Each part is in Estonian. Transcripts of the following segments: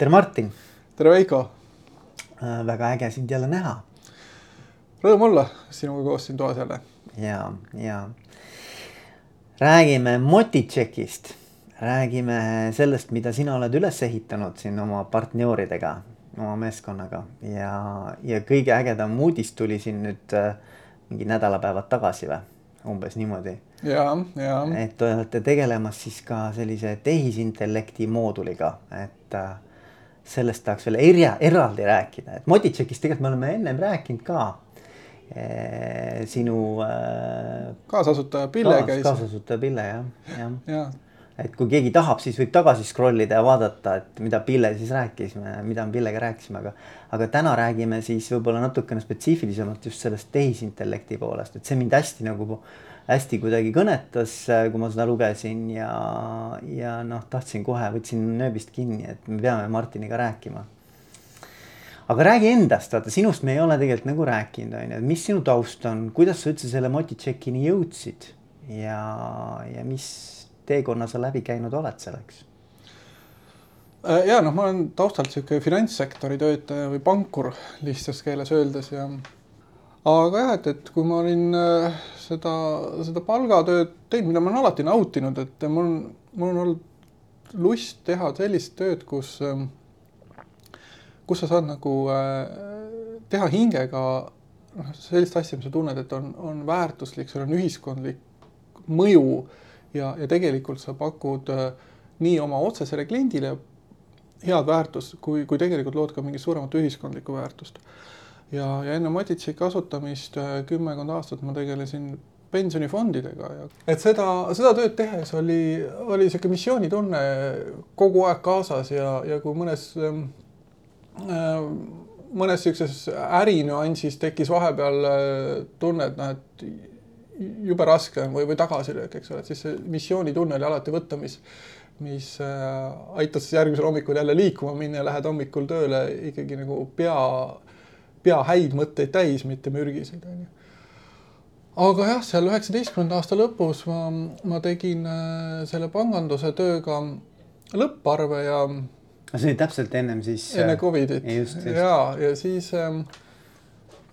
tere, Martin. tere, Veiko. väga äge sind jälle näha. Rõõm olla sinuga koos siin toas jälle. ja, ja räägime Motitšekist, räägime sellest, mida sina oled üles ehitanud siin oma partneridega, oma meeskonnaga ja, ja kõige ägedam uudis tuli siin nüüd äh, mingi nädalapäevad tagasi või, umbes niimoodi. ja, ja. et te olete tegelemas siis ka sellise tehisintellekti mooduliga, et äh, sellest tahaks veel erja, eraldi rääkida, et Motitšekist tegelikult me oleme ennem rääkinud ka e,. sinu äh,. kaasasutaja Pille kaas, käis. kaasasutaja Pille jah, jah ja. et kui keegi tahab, siis võib tagasi scroll ida ja vaadata, et mida Pille siis rääkis, mida me Pillega rääkisime, aga. aga täna räägime siis võib-olla natukene spetsiifilisemalt just sellest tehisintellekti poolest, et see mind hästi nagu hästi kuidagi kõnetas, kui ma seda lugesin ja, ja noh, tahtsin kohe, võtsin nööbist kinni, et me peame Martiniga rääkima. aga räägi endast, vaata sinust me ei ole tegelikult nagu rääkinud, on ju, mis sinu taust on, kuidas sa üldse selle Motitšekini jõudsid ja, ja mis teekonna sa läbi käinud oled selleks? ja noh, ma olen taustalt sihuke finantssektori töötaja või pankur lihtsas keeles öeldes ja aga jah, et, et kui ma olin äh, seda, seda palgatööd teinud, mida ma olen alati nautinud, et mul on, mul on olnud lust teha sellist tööd, kus, ähm, kus sa saad nagu äh, teha hingega noh, sellist asja, mis sa tunned, et on, on väärtuslik, sul on ühiskondlik mõju ja, ja tegelikult sa pakud äh, nii oma otsesele kliendile head väärtust, kui, kui tegelikult lood ka mingit suuremat ühiskondlikku väärtust ja, ja enne Matitsi kasutamist kümmekond aastat ma tegelesin pensionifondidega ja et seda, seda tööd tehes oli, oli niisugune missioonitunne kogu aeg kaasas ja, ja kui mõnes äh,, mõnes niisuguses ärinüansis tekkis vahepeal tunne, et noh, et jube raske on või, või tagasilöök, eks ole, et siis see missioonitunne oli alati võtta, mis mis äh, aitas järgmisel hommikul jälle liikuma minna ja lähed hommikul tööle ikkagi nagu pea pea häid mõtteid täis, mitte mürgiseid, onju. aga jah, seal üheksateistkümnenda aasta lõpus ma, ma tegin äh, selle panganduse tööga lõpparve ja. see oli täpselt ennem siis. enne Covidit. ja, ja siis, ähm,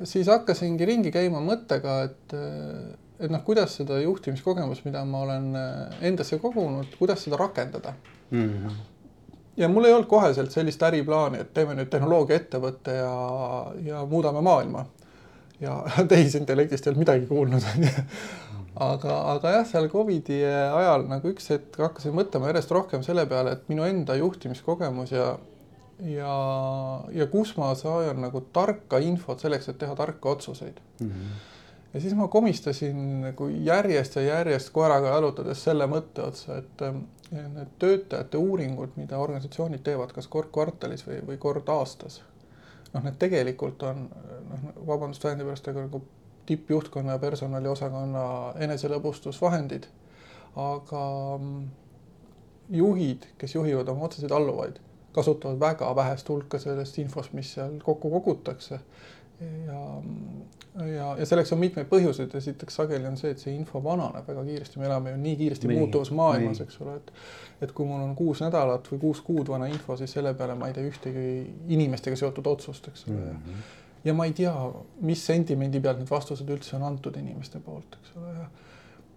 siis hakkasingi ringi käima mõttega, et, äh, et noh, kuidas seda juhtimiskogemust, mida ma olen äh, endasse kogunud, kuidas seda rakendada mm. -hmm ja mul ei olnud koheselt sellist äriplaani, et teeme nüüd tehnoloogiaettevõtte ja, ja muudame maailma. ja tehisintellektist ei olnud midagi kuulnud, onju. aga, aga jah, seal Covidi ajal nagu üks hetk hakkasin mõtlema järjest rohkem selle peale, et minu enda juhtimiskogemus ja, ja, ja kus ma saan nagu tarka infot selleks, et teha tarka otsuseid mm. -hmm ja siis ma komistasin nagu järjest ja järjest koeraga jalutades selle mõtte otsa, et need töötajate uuringud, mida organisatsioonid teevad, kas kord kvartalis või, või kord aastas. noh, need tegelikult on noh, vabandust väljendi pärast, aga nagu tippjuhtkonna ja personaliosakonna eneselõbustusvahendid. aga mm, juhid, kes juhivad oma otseseid alluvaid, kasutavad väga vähest hulka sellest infost, mis seal kokku kogutakse ja, ja, ja selleks on mitmeid põhjuseid, esiteks sageli on see, et see info vananeb väga kiiresti, me elame ju nii kiiresti nii, muutuvas maailmas, eks ole, et et kui mul on kuus nädalat või kuus kuud vana info, siis selle peale ma ei tee ühtegi inimestega seotud otsust, eks ole. Mm. -hmm. ja ma ei tea, mis sentimendi pealt need vastused üldse on antud inimeste poolt, eks ole, ja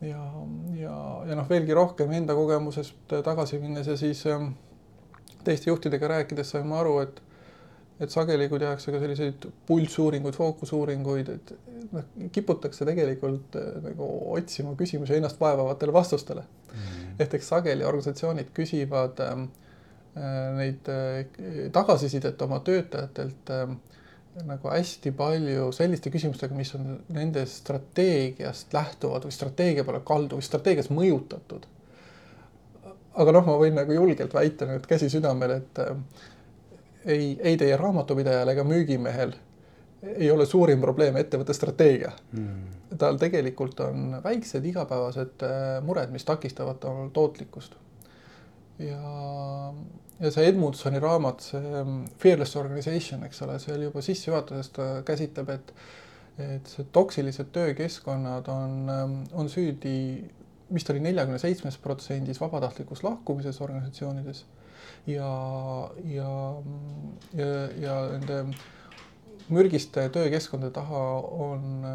ja, ja, ja noh, veelgi rohkem enda kogemusest tagasi minnes ja siis ähm, teiste juhtidega rääkides sain ma aru, et et sageli, kui tehakse ka selliseid pulssuuringuid, fookusuuringuid, et noh, kiputakse tegelikult äh, nagu otsima küsimusi ennast vaevavatele vastustele mm. -hmm. ehk eks sageli organisatsioonid küsivad ähm, äh, neid äh, tagasisidet oma töötajatelt äh, nagu hästi palju selliste küsimustega, mis on nende strateegiast lähtuvad või strateegia poole kaldu või strateegias mõjutatud. aga noh, ma võin nagu julgelt väita nüüd käsi südamel, et äh, ei, ei teie raamatupidajal ega müügimehel ei ole suurim probleem ettevõtte strateegia. Mm.. tal tegelikult on väiksed igapäevased äh, mured, mis takistavad tal tootlikkust. ja, ja see Edmundsoni raamat, see ähm, Fearless Organization, eks ole, seal juba sissejuhatuses ta käsitleb, et et see toksilised töökeskkonnad on, ähm, on süüdi, vist oli neljakümne seitsmes protsendis vabatahtlikus lahkumises organisatsioonides ja, ja ja, ja nende mürgiste töökeskkondade taha on,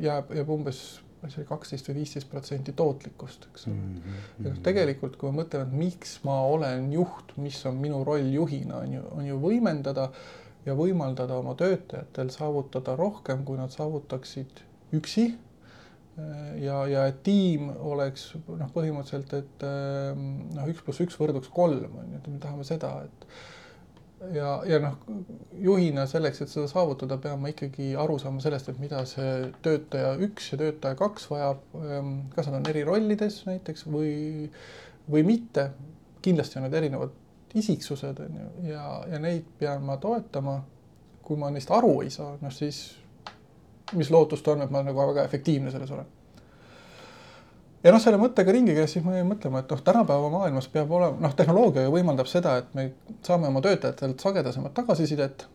jääb, jääb umbes ma ei tea, kaksteist või viisteist protsenti tootlikkust, eks ole mm. -hmm. ja noh, tegelikult kui me mõtleme, et miks ma olen juht, mis on minu roll juhina, on ju, on ju võimendada ja võimaldada oma töötajatel saavutada rohkem, kui nad saavutaksid üksi ja, ja et tiim oleks noh, põhimõtteliselt, et noh, üks pluss üks võrduks kolm on ju, et me tahame seda, et ja, ja noh, juhina selleks, et seda saavutada, pean ma ikkagi aru saama sellest, et mida see töötaja üks ja töötaja kaks vajab. Ehm, kas nad on eri rollides näiteks või, või mitte. kindlasti on need erinevad isiksused on ju ja, ja neid pean ma toetama. kui ma neist aru ei saa, noh siis mis lootust on, et ma nagu väga efektiivne selles olen ja noh, selle mõttega ringi käies, siis ma jäin mõtlema, et noh, tänapäeva maailmas peab olema, noh, tehnoloogia ju võimaldab seda, et me saame oma töötajatelt sagedasemat tagasisidet,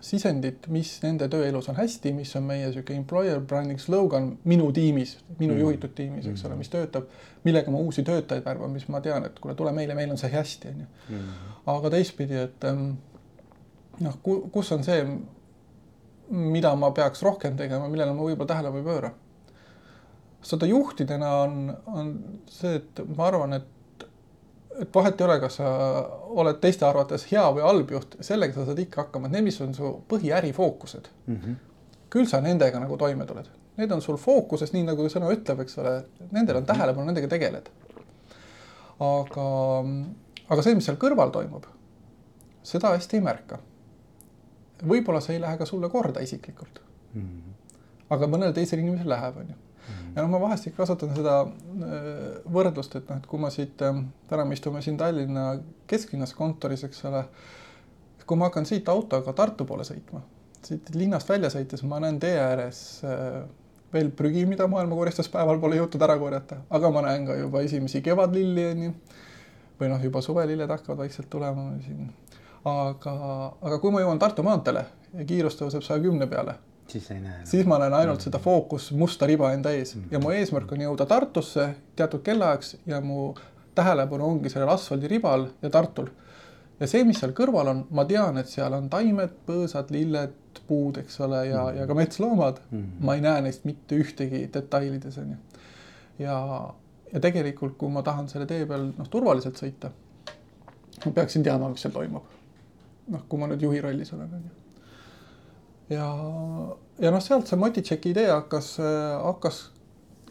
sisendit, mis nende tööelus on hästi, mis on meie niisugune employer branding slogan minu tiimis, minu mm. juhitud tiimis, eks ole, mis töötab, millega ma uusi töötajaid värvan, mis ma tean, et kuule, tule meile, meil on see hästi, on ju. Mm. aga teistpidi, et ähm, noh, kus on see, mida ma peaks rohkem tegema, millele ma võib-olla tähelepanu ei pööra seda juhtidena on, on see, et ma arvan, et, et vahet ei ole, kas sa oled teiste arvates hea või halb juht, sellega sa saad ikka hakkama, et need, mis on su põhiärifookused mm. -hmm. küll sa nendega nagu toime tuled, need on sul fookuses, nii nagu sõna ütleb, eks ole, nendel on tähelepanu, nendega tegeled. aga, aga see, mis seal kõrval toimub, seda hästi ei märka. Võib-olla see ei lähe ka sulle korda isiklikult mm. -hmm. aga mõnel teisel inimesel läheb, on ju Mm. ja noh, ma vahest ikka kasutan seda äh, võrdlust, et noh, et kui ma siit, ähm, täna me istume siin Tallinna kesklinnas kontoris, eks ole. kui ma hakkan siit autoga Tartu poole sõitma, siit linnast välja sõites ma näen tee ääres äh, veel prügi, mida maailmakoristuspäeval pole jõutud ära korjata, aga ma näen ka juba esimesi kevadlilli onju. või noh, juba suvelilled hakkavad vaikselt tulema siin. Aga, aga kui ma jõuan Tartu maanteele ja kiirus tõuseb saja kümne peale siis ei näe. siis ma näen ainult seda fookus musta riba enda ees mm -hmm. ja mu eesmärk on jõuda Tartusse teatud kellaajaks ja mu tähelepanu ongi sellel asfaldiribal ja Tartul. ja see, mis seal kõrval on, ma tean, et seal on taimed, põõsad, lilled, puud, eks ole, ja mm, -hmm. ja ka metsloomad mm. -hmm. ma ei näe neist mitte ühtegi detailides onju. ja, ja tegelikult, kui ma tahan selle tee peal noh, turvaliselt sõita, ma peaksin teadma, mis seal toimub. Noh, kui ma nüüd juhi rollis olen onju ja, ja noh, sealt see Motitšeki idee hakkas, hakkas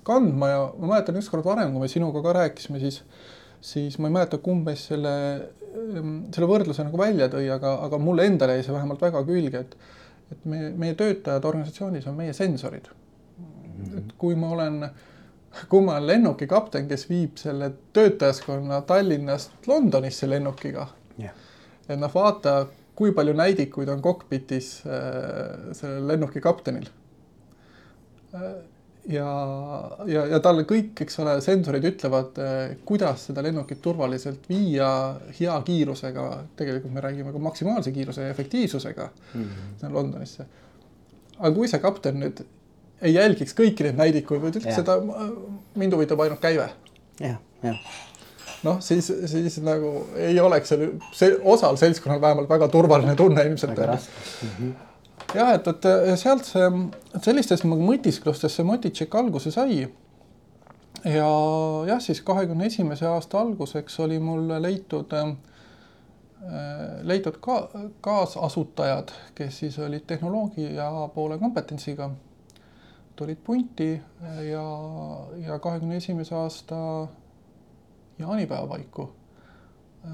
kandma ja ma mäletan ükskord varem, kui me sinuga ka rääkisime, siis, siis ma ei mäleta, kumb meist selle, selle võrdluse nagu välja tõi, aga, aga mulle endale jäi see vähemalt väga külge, et, et meie, meie töötajad organisatsioonis on meie sensorid mm. -hmm. et kui ma olen, kui ma olen lennukikapten, kes viib selle töötajaskonna Tallinnast Londonisse lennukiga yeah., et noh, vaata kui palju näidikuid on kokpitis äh, sellel lennuki kaptenil äh,. ja, ja, ja talle kõik, eks ole, sensorid ütlevad äh,, kuidas seda lennukit turvaliselt viia hea kiirusega, tegelikult me räägime ka maksimaalse kiiruse ja efektiivsusega mm -hmm. Londonisse. aga kui see kapten nüüd ei jälgiks kõiki neid näidikuid, vaid ütleks, et mind huvitab ainult käive. jah, jah noh, siis, siis nagu ei oleks seal see osal seltskonnal vähemalt väga turvaline tunne ilmselt. -hmm jah, et, et sealt see, sellistest mõtisklustest see Motitšek alguse sai. ja jah, siis kahekümne esimese aasta alguseks oli mul leitud äh,, leitud ka kaasasutajad, kes siis olid tehnoloogia poole kompetentsiga, tulid punti ja, ja kahekümne esimese aasta jaanipäeva paiku äh,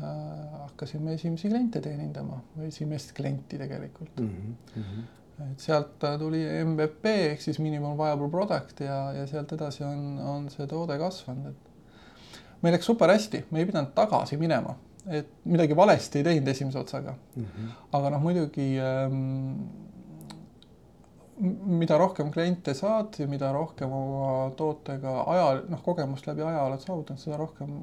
hakkasime esimesi kliente teenindama või esimest klienti tegelikult mm. -hmm. et sealt tuli MVP ehk siis minimum viable product ja, ja sealt edasi on, on see toode kasvanud, et meil läks super hästi, me ei pidanud tagasi minema, et midagi valesti ei teinud esimese otsaga mm. -hmm. aga noh, muidugi ähm, mida rohkem kliente saad ja mida rohkem oma tootega aja, noh, kogemust läbi aja oled saavutanud, seda rohkem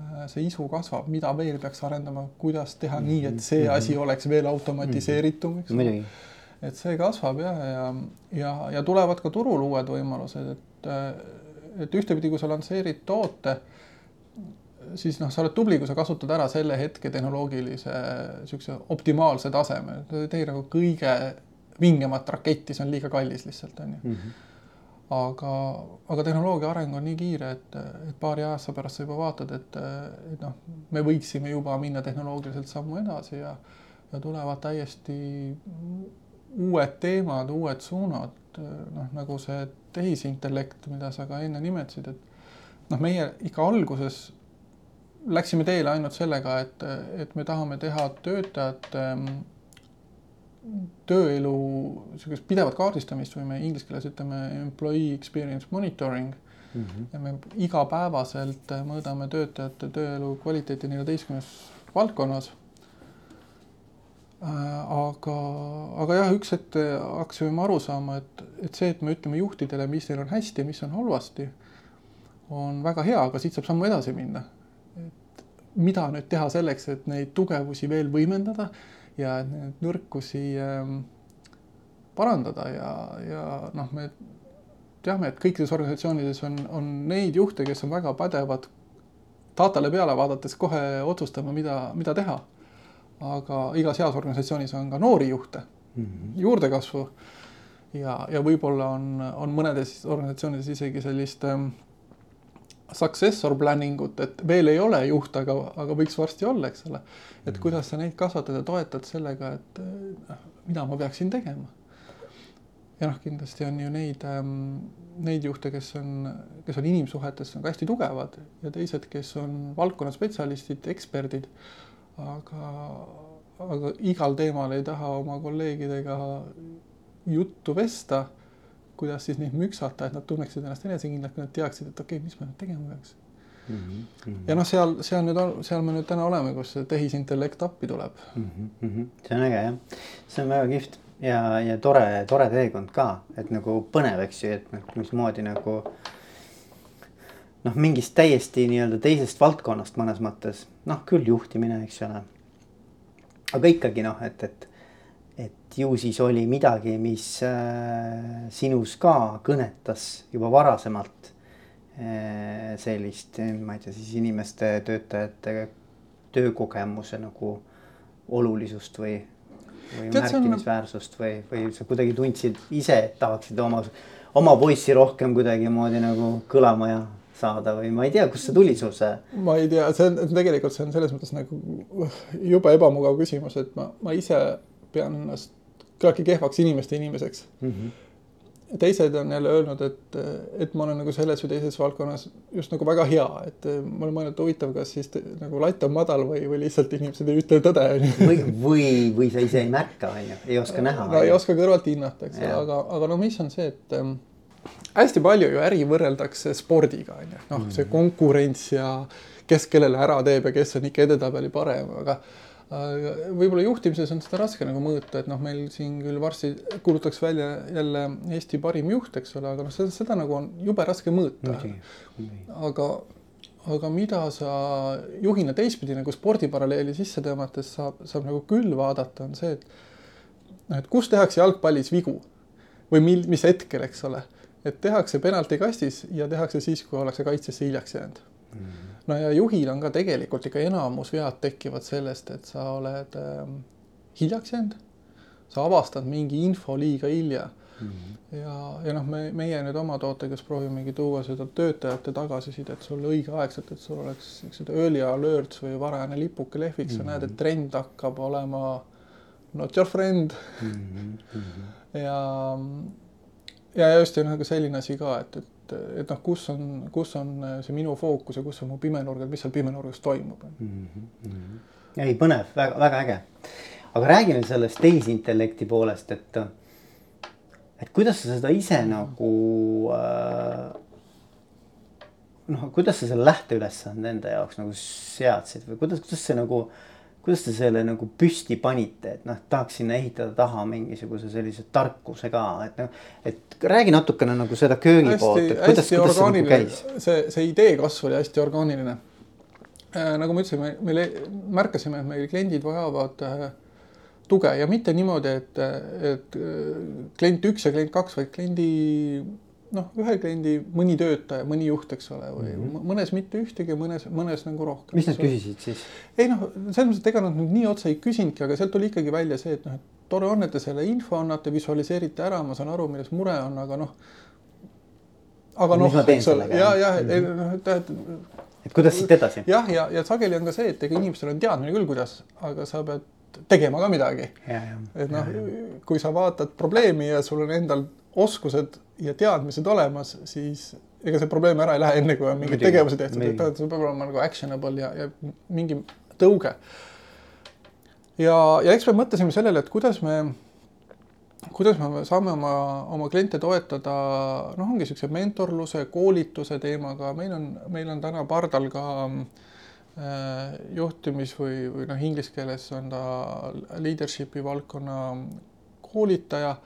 äh, see isu kasvab, mida veel peaks arendama, kuidas teha mm -hmm. nii, et see mm -hmm. asi oleks veel automatiseeritum, eks ole. et see kasvab ja, ja, ja, ja tulevad ka turul uued võimalused, et, äh, et ühtepidi, kui sa lansseerid toote, siis noh, sa oled tubli, kui sa kasutad ära selle hetke tehnoloogilise niisuguse optimaalse taseme, tee nagu kõige vingemat raketti, see on liiga kallis lihtsalt, on ju. -hmm aga, aga tehnoloogia areng on nii kiire, et, et paari aasta pärast sa juba vaatad, et, et noh, me võiksime juba minna tehnoloogiliselt sammu edasi ja, ja tulevad täiesti uued teemad, uued suunad, noh, nagu see tehisintellekt, mida sa ka enne nimetasid, et noh, meie ikka alguses läksime teele ainult sellega, et, et me tahame teha töötajate tööelu niisugust pidevat kaardistamist või me inglise keeles ütleme employee experience monitoring mm. -hmm. ja me igapäevaselt mõõdame töötajate tööelu kvaliteeti neljateistkümnes valdkonnas. Äh, aga, aga jah, üks hetk hakkasime aru saama, et, et see, et me ütleme juhtidele, mis neil on hästi ja mis on halvasti on väga hea, aga siit saab sammu edasi minna. et mida nüüd teha selleks, et neid tugevusi veel võimendada ja neid nõrkusi ähm, parandada ja, ja noh, me teame, et kõikides organisatsioonides on, on neid juhte, kes on väga pädevad datale peale vaadates kohe otsustama, mida, mida teha. aga igas heas organisatsioonis on ka noori juhte mm, -hmm. juurdekasvu ja, ja võib-olla on, on mõnedes organisatsioonides isegi sellist ähm, successor planning ut, et veel ei ole juht, aga, aga võiks varsti olla, eks ole. et mm. kuidas sa neid kasvatad ja toetad sellega, et noh, mida ma peaksin tegema. ja noh, kindlasti on ju neid ähm,, neid juhte, kes on, kes on inimsuhetes on ka hästi tugevad ja teised, kes on valdkonna spetsialistid, eksperdid. aga, aga igal teemal ei taha oma kolleegidega juttu vesta kuidas siis neid müksata, et nad tunneksid ennast enesekindlalt, kui nad teaksid, et okei okay,, mis ma nüüd tegema peaks mm. -hmm. ja noh, seal, seal nüüd on, seal me nüüd täna oleme, kus tehisintellekt appi tuleb mm. -hmm. see on äge jah, see on väga kihvt ja, ja tore, tore teekond ka, et nagu põnev, eks ju, et noh, mismoodi nagu noh, mingist täiesti nii-öelda teisest valdkonnast mõnes mõttes, noh küll juhtimine, eks ole. aga ikkagi noh, et, et et ju siis oli midagi, mis äh, sinus ka kõnetas juba varasemalt äh, sellist, ma ei tea, siis inimeste, töötajate töökogemuse nagu olulisust või, või Tead, märkimisväärsust või, või sa kuidagi tundsid ise, et tahaksid oma, oma poissi rohkem kuidagimoodi nagu kõlama ja saada või ma ei tea, kust see tuli sul see? ma ei tea, see on tegelikult see on selles mõttes nagu jube ebamugav küsimus, et ma, ma ise pean ennast küllaltki kehvaks inimeste inimeseks mm. -hmm teised on jälle öelnud, et, et ma olen nagu selles või teises valdkonnas just nagu väga hea, et ma olen mõelnud, et huvitav, kas siis te, nagu latt on madal või, või lihtsalt inimesed ei ütle tõde, või, või, või sa ise ei märka, onju, ei oska näha. no ei oska kõrvalt hinnata, eks ole, aga, aga no mis on see, et ähm, hästi palju ju äri võrreldakse spordiga, onju, noh, see mhm. konkurents ja kes kellele ära teeb ja kes on ikka edetabeli parem, aga võib-olla juhtimises on seda raske nagu mõõta, et noh, meil siin küll varsti kuulutatakse välja jälle Eesti parim juht, eks ole, aga noh, seda, seda nagu on jube raske mõõta. aga, aga mida sa juhina teistpidi nagu spordiparalleeli sisse tõmmates saab, saab nagu küll vaadata, on see, et noh, et kus tehakse jalgpallis vigu või mil, mis hetkel, eks ole, et tehakse penaltikastis ja tehakse siis, kui ollakse kaitsesse hiljaks jäänud mm. -hmm no ja juhil on ka tegelikult ikka enamus vead tekivad sellest, et sa oled äh, hiljaks jäänud. sa avastad mingi info liiga hilja mm. -hmm. ja, ja noh, me, meie nüüd oma tootekas proovimegi tuua seda töötajate tagasisidet sulle õigeaegselt, et sul oleks siuksed early alerts või varajane lipuke lehviks mm, -hmm. sa näed, et trend hakkab olema not your friend mm. -hmm. ja, ja just ja nagu selline asi ka, et, et et, et noh, kus on, kus on see minu fookus ja kus on mu pimenurgad, mis seal pimenurgas toimub mm. -hmm. ei, põnev väga,, väga-väga äge. aga räägi nüüd sellest tehisintellekti poolest, et, et kuidas sa seda ise nagu äh, noh, kuidas sa selle lähteülesande enda jaoks nagu seadsid või kuidas, kuidas see nagu kuidas te selle nagu püsti panite, et noh, tahaks sinna ehitada taha mingisuguse sellise tarkuse ka, et noh, et räägi natukene nagu seda köögi poolt, et kuidas, kuidas see nagu käis? see, see idee kasv oli hästi orgaaniline äh,. nagu ma ütlesin, me, me märkasime, et meil kliendid vajavad äh, tuge ja mitte niimoodi, et, et äh, klient üks ja klient kaks, vaid kliendi noh, ühe kliendi mõni töötaja, mõni juht, eks ole, või mm -hmm. mõnes mitte ühtegi, mõnes, mõnes nagu rohkem. mis nad küsisid siis? ei noh, selles mõttes, et ega nad nüüd nii otse ei küsinudki, aga sealt tuli ikkagi välja see, et noh, et tore on, et te selle info annate, visualiseerite ära, ma saan aru, milles mure on, aga noh. aga noh, eks ole, ja, ja mm -hmm. et, et. et kuidas siit edasi? jah, ja, ja, ja sageli on ka see, et ega inimestel on teadmine küll, kuidas, aga sa pead tegema ka midagi. et noh, kui sa vaatad probleemi ja sul on endal oskused ja teadmised olemas, siis ega see probleem ära ei lähe, enne kui on mingid tegevused tehtud, et see peab olema nagu actionable ja, ja mingi tõuge. ja, ja eks me mõtlesime sellele, et kuidas me, kuidas me saame oma, oma kliente toetada, noh, ongi niisuguse mentorluse, koolituse teemaga, meil on, meil on täna pardal ka äh, juhtimis või, või noh, inglise keeles on ta leadership'i valdkonna koolitaja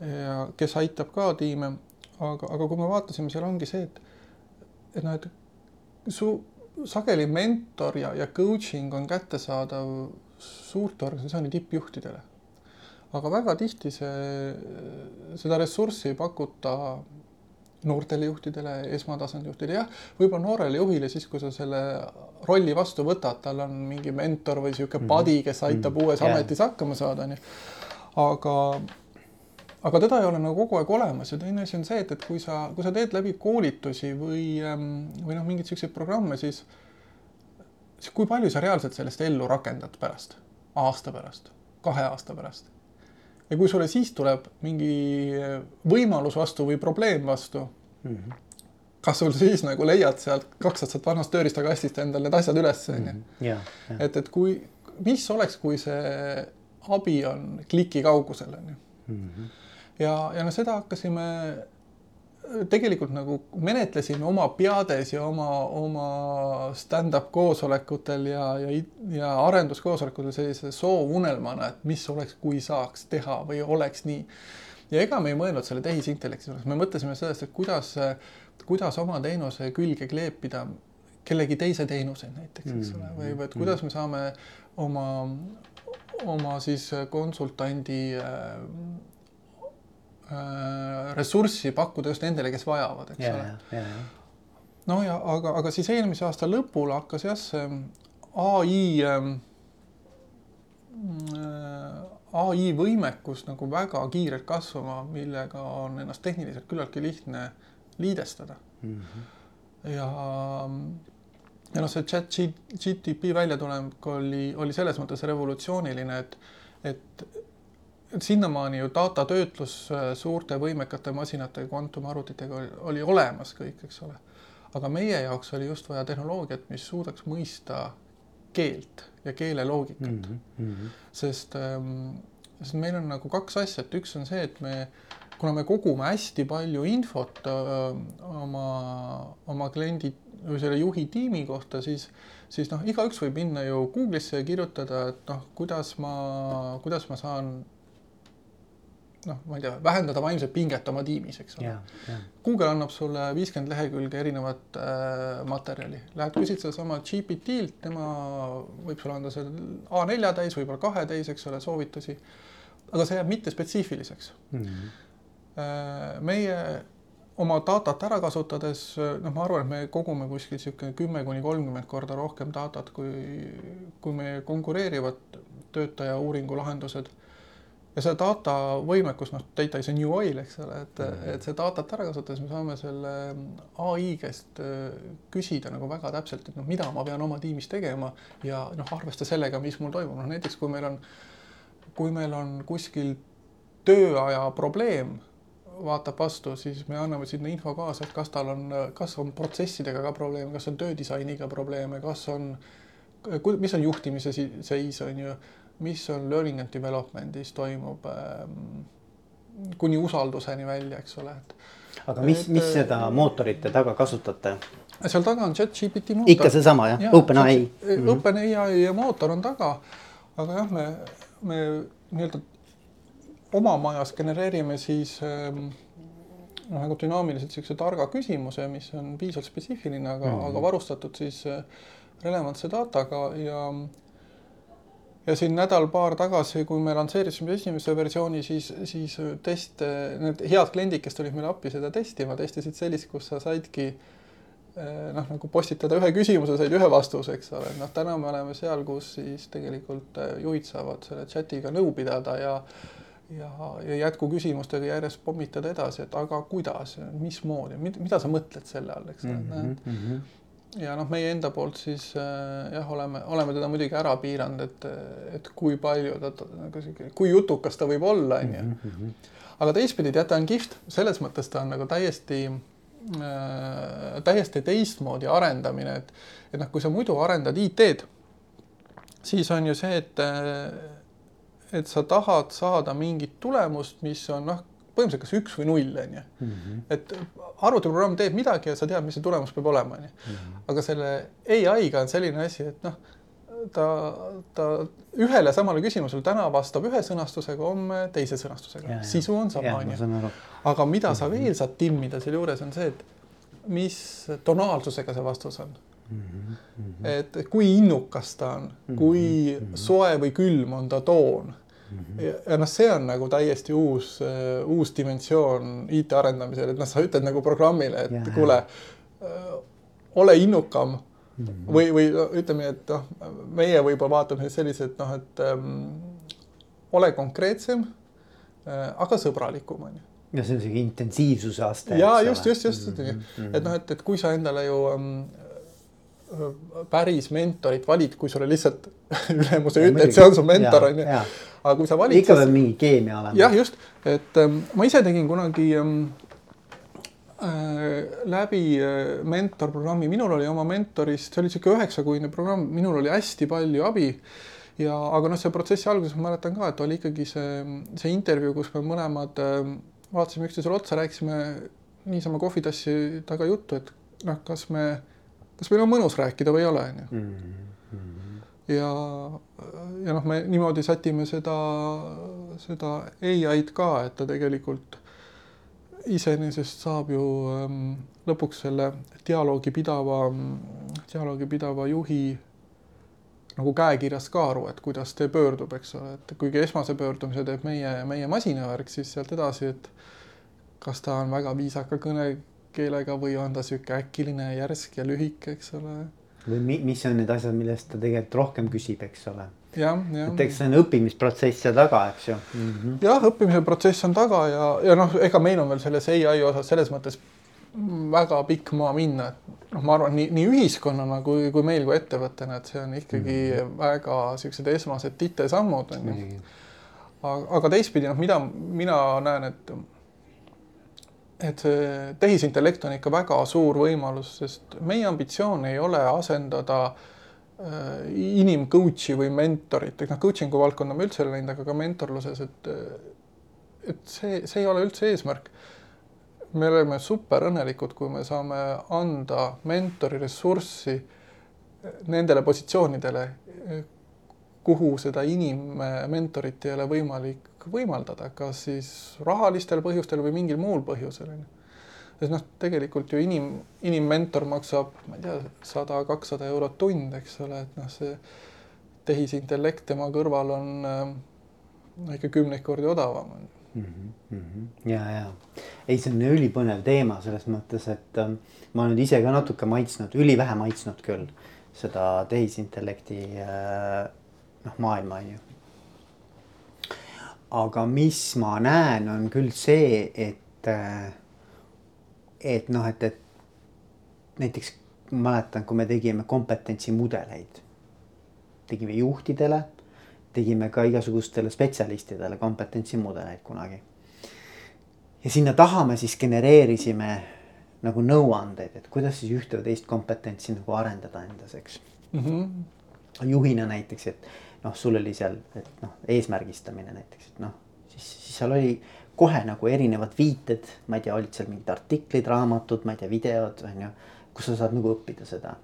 ja kes aitab ka tiime, aga, aga kui me vaatasime, seal ongi see, et, et noh, et su sageli mentor ja, ja coaching on kättesaadav suurte organisatsiooni tippjuhtidele. aga väga tihti see, seda ressurssi ei pakuta noortele juhtidele, esmatasandi juhtidele, jah, võib-olla noorele juhile siis, kui sa selle rolli vastu võtad, tal on mingi mentor või niisugune mhm. buddy, kes aitab mm -hmm. uues yeah. ametis hakkama saada, onju. aga aga teda ei ole nagu kogu aeg olemas ja teine asi on see, et, et kui sa, kui sa teed läbi koolitusi või, ähm, või noh, mingeid siukseid programme, siis, siis kui palju sa reaalselt sellest ellu rakendad pärast, aasta pärast, kahe aasta pärast. ja kui sulle siis tuleb mingi võimalus vastu või probleem vastu mm, -hmm. kas sul siis nagu leiad sealt kaks aastat vanast tööriistakastist endale need asjad üles, onju. Mhm. et, et kui, mis oleks, kui see abi on kliki kaugusel, onju mhm ja, ja noh, seda hakkasime tegelikult nagu menetlesime oma peades ja oma, oma stand-up koosolekutel ja, ja, ja arenduskoosolekutel sellise soovunelmana, et mis oleks, kui saaks teha või oleks nii. ja ega me ei mõelnud selle tehisintellekti juures, me mõtlesime sellest, et kuidas, kuidas oma teenuse külge kleepida kellegi teise teenuseid näiteks, eks ole, või, või et mm. kuidas me saame oma, oma siis konsultandi Äh, ressurssi pakkuda just nendele, kes vajavad, eks yeah, ole yeah.. no ja aga, aga siis eelmise aasta lõpul hakkas jah see ai ähm,, äh, ai võimekus nagu väga kiirelt kasvama, millega on ennast tehniliselt küllaltki lihtne liidestada mm. -hmm. ja, ja noh, see chat GTP väljatulek oli, oli selles mõttes revolutsiooniline, et, et sinnamaani ju datatöötlus äh, suurte võimekate masinate, kvantumarvutitega oli, oli olemas kõik, eks ole. aga meie jaoks oli just vaja tehnoloogiat, mis suudaks mõista keelt ja keele loogikat mm. -hmm. sest ähm,, sest meil on nagu kaks asja, et üks on see, et me, kuna me kogume hästi palju infot öö, äh, oma, oma kliendi või selle juhi tiimi kohta, siis siis noh, igaüks võib minna ju Google'isse ja kirjutada, et noh, kuidas ma, kuidas ma saan noh, ma ei tea, vähendada vaimset pinget oma tiimis, eks ole. Google annab sulle viiskümmend lehekülge erinevat äh, materjali, lähed küsid sedasama GPT-lt, tema võib sulle anda selle A4 täis, võib-olla kahe täis, eks ole, soovitusi. aga see jääb mittespetsiifiliseks mm. -hmm. meie oma datat ära kasutades, noh, ma arvan, et me kogume kuskil niisugune kümme kuni kolmkümmend korda rohkem datat, kui, kui meie konkureerivad töötaja uuringu lahendused ja see data võimekus, noh, data is a new oil, eks ole, et mm, -hmm. et see datat ära kasutades me saame selle ai käest äh, küsida nagu väga täpselt, et noh, mida ma pean oma tiimis tegema ja noh, arvesta sellega, mis mul toimub, noh näiteks kui meil on, kui meil on kuskil tööaja probleem, vaatab vastu, siis me anname sinna info kaasa, et kas tal on, kas on protsessidega ka probleeme, kas on töödisainiga probleeme, kas on, mis on juhtimise seis, on ju mis on learning and development'is toimub ähm, kuni usalduseni välja, eks ole, et. aga mis, mis äh, seda mootorite taga kasutate? seal taga on chat-GPT mootor. ikka seesama jah ja,, OpenAI mm -hmm.? OpenAI mootor on taga, aga jah, me, me nii-öelda oma majas genereerime siis ähm, noh, nagu dünaamiliselt niisuguse targa küsimuse, mis on piisavalt spetsiifiline, aga mm, -hmm. aga varustatud siis äh, relevantse dataga ja ja siin nädal-paar tagasi, kui me lansseerisime esimese versiooni, siis, siis test, need head kliendid, kes tulid meile appi seda testima, testisid sellist, kus sa saidki eh, noh, nagu postitada ühe küsimuse, said ühe vastuse, eks ole, noh, täna me oleme seal, kus siis tegelikult eh, juhid saavad selle chat'iga nõu pidada ja ja, ja jätkuküsimustega järjest pommitada edasi, et aga kuidas, mismoodi, mida sa mõtled selle all, eks ole. Mm -hmm ja noh, meie enda poolt siis äh, jah, oleme, oleme teda muidugi ära piiranud, et, et kui palju ta, nagu sihuke, kui jutukas ta võib olla, onju. Mhm, mhm. aga teistpidi tead, ta on kihvt, selles mõttes ta on nagu täiesti äh,, täiesti teistmoodi arendamine, et, et noh, kui sa muidu arendad IT-d, siis on ju see, et, et sa tahad saada mingit tulemust, mis on noh põhimõtteliselt kas üks või null, on ju. Mhm. et arvutiprogramm teeb midagi ja sa tead, mis see tulemus peab olema, on ju. Mhm. aga selle ai-ga on selline asi, et noh, ta, ta ühele samale küsimusele täna vastab ühe sõnastusega, homme teise sõnastusega. sisu on sama, on ju. aga mida sa mhm. veel saad timmida sealjuures, on see, et mis tonaalsusega see vastus on Mm -hmm. et kui innukas ta on, kui soe või külm on ta toon Mm -hmm. Ja, ja noh, see on nagu täiesti uus uh,, uus dimensioon IT arendamisel, et noh, sa ütled nagu programmile, et yeah. kuule uh,, ole innukam mm -hmm. või, või ütleme, et noh, meie võib-olla vaatame sellised noh, et um, ole konkreetsem uh,, aga sõbralikum on ju ja see on siuke intensiivsuse aste. ja just, just, just mm, -hmm. et noh, et, et kui sa endale ju um, päris mentorit valid, kui sulle lihtsalt ülemus ei ütle, et see on su mentor on ju. aga kui sa valid. ikka peab mingi keemia olema. jah, just, et ähm, ma ise tegin kunagi ähm, äh, läbi äh, mentorprogrammi, minul oli oma mentorist, see oli sihuke üheksakuine programm, minul oli hästi palju abi. ja, aga noh, see protsessi alguses ma mäletan ka, et oli ikkagi see, see intervjuu, kus me mõlemad äh, vaatasime üksteisele otsa, rääkisime niisama kohvitassi taga juttu, et noh, kas me kas meil on mõnus rääkida või ei ole, on ju. Mhm. ja, ja noh, me niimoodi sätime seda, seda ai-d ka, et ta tegelikult iseenesest saab ju ähm, lõpuks selle dialoogi pidava, dialoogi pidava juhi nagu käekirjast ka aru, et kuidas tee pöördub, eks ole, et kuigi esmase pöördumise teeb meie, meie masinavärk, siis sealt edasi, et kas ta on väga viisaka kõne keelega või on ta sihuke äkiline, järsk ja lühike, eks ole. või mi, mis on need asjad, millest ta tegelikult rohkem küsib, eks ole. et eks see on õppimisprotsess seal taga, eks ju mm -hmm.. jah, õppimise protsess on taga ja, ja noh, ega meil on veel selles ai osas selles mõttes väga pikk maa minna, et noh, ma arvan, nii, nii ühiskonnana kui, kui meil kui ettevõttena, et see on ikkagi mm -hmm. väga siuksed esmased titesammud on ju. aga, aga teistpidi noh, mida mina näen, et et tehisintellekt on ikka väga suur võimalus, sest meie ambitsioon ei ole asendada äh, inim coach'i või mentorit, et noh, coaching'u valdkonda me üldse ei läinud, aga ka mentorluses, et et see, see ei ole üldse eesmärk. me oleme super õnnelikud, kui me saame anda mentori ressurssi nendele positsioonidele, kuhu seda inimmentorit ei ole võimalik võimaldada, kas siis rahalistel põhjustel või mingil muul põhjusel, on ju. sest noh, tegelikult ju inim, inimmentor maksab, ma ei tea, sada, kakssada eurot tund, eks ole, et noh, see tehisintellekt tema kõrval on äh, ikka kümneid kordi odavam on mm. -hmm. ja, ja ei, see on ülipõnev teema selles mõttes, et äh, ma nüüd ise ka natuke maitsnud, ülivähe maitsnud küll seda tehisintellekti äh, noh, maailma on ju. Aga mis ma näen, on küll see, et, äh, et noh, et, et näiteks mäletan, kui me tegime kompetentsimudeleid, tegime juhtidele, tegime ka igasugustele spetsialistidele kompetentsimudeleid kunagi. ja sinna taha me siis genereerisime nagu nõuandeid, et kuidas siis ühte või teist kompetentsi nagu arendada endas, eks mm. -hmm. juhina näiteks, et noh, sul oli seal, et noh, eesmärgistamine näiteks, et noh, siis, siis seal oli kohe nagu erinevad viited, ma ei tea, olid seal mingid artiklid, raamatud, ma ei tea, videod on ju, kus sa saad nagu õppida seda.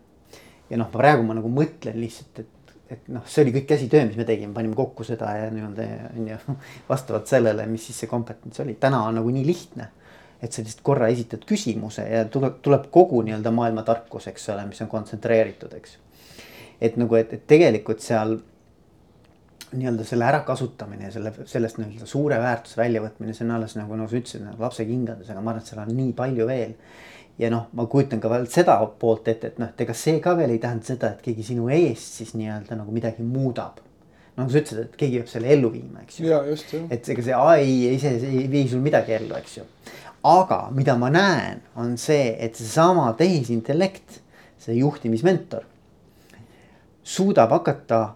ja noh, praegu ma nagu mõtlen lihtsalt, et, et noh, see oli kõik käsitöö, mis me tegime, panime kokku seda ja nii-öelda on ju vastavalt sellele, mis siis see kompetents oli, täna on nagu nii lihtne et sa lihtsalt korra esitad küsimuse ja tuleb, tuleb kogu nii-öelda maailma tarkus, eks ole, mis on kontsentreeritud, eks. et nagu, et, et tegelikult seal nii-öelda selle ärakasutamine ja selle, sellest nii-öelda suure väärtuse väljavõtmine, see on alles nagu, nagu sa ütlesid, nagu lapse kingades, aga ma arvan, et seal on nii palju veel. ja noh, ma kujutan ka veel seda poolt ette, et noh, et ega see ka veel ei tähenda seda, et keegi sinu eest siis nii-öelda nagu midagi muudab. nagu sa ütlesid, et keegi peab selle ellu viima, eks ju. et ega see ai ise ei vii sul midagi ellu, eks ju. aga mida ma näen, on see, et seesama tehisintellekt, see juhtimismentor suudab hakata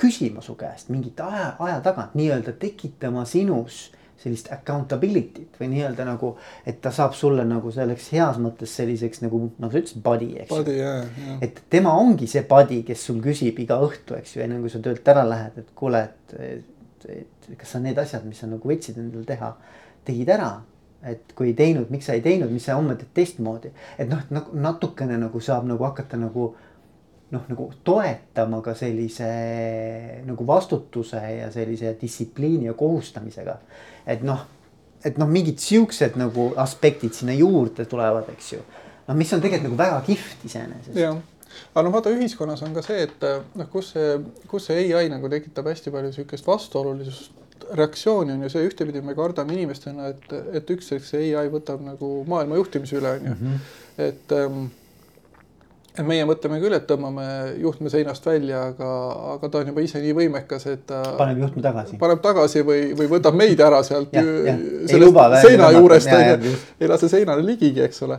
küsima su käest mingit aja, aja tagant nii-öelda tekitama sinus sellist accountability't või nii-öelda nagu, et ta saab sulle nagu selleks heas mõttes selliseks nagu, nagu sa ütlesid, buddy, eks ju. Yeah, et tema ongi see buddy, kes sul küsib iga õhtu, eks ju, enne kui sa töölt ära lähed, et kuule, et, et, et kas sa need asjad, mis sa nagu võtsid endale teha, tegid ära? Et kui ei teinud, miks sa ei teinud, mis sa homme teed teistmoodi, et noh, nagu natukene nagu saab nagu hakata nagu noh, nagu toetama ka sellise nagu vastutuse ja sellise distsipliini ja kohustamisega. et noh, et noh, mingid siuksed nagu aspektid sinna juurde tulevad, eks ju. noh, mis on tegelikult nagu väga kihvt iseenesest. jah, aga noh, vaata ühiskonnas on ka see, et noh, kus see, kus see ai nagu tekitab hästi palju sihukest vastuolulisust reaktsiooni on ju see, ühtepidi me kardame inimestena, et, et ükskord see ai võtab nagu maailma juhtimise üle, on ju. Mhm. et ähm, meie mõtleme küll, et tõmbame juhtme seinast välja, aga, aga ta on juba ise nii võimekas, et ta paneb juhtme tagasi, paneb tagasi või, või võtab meid ära sealt ja, ja. sellest seina juurest, onju, ei lase seinale ligigi, eks ole.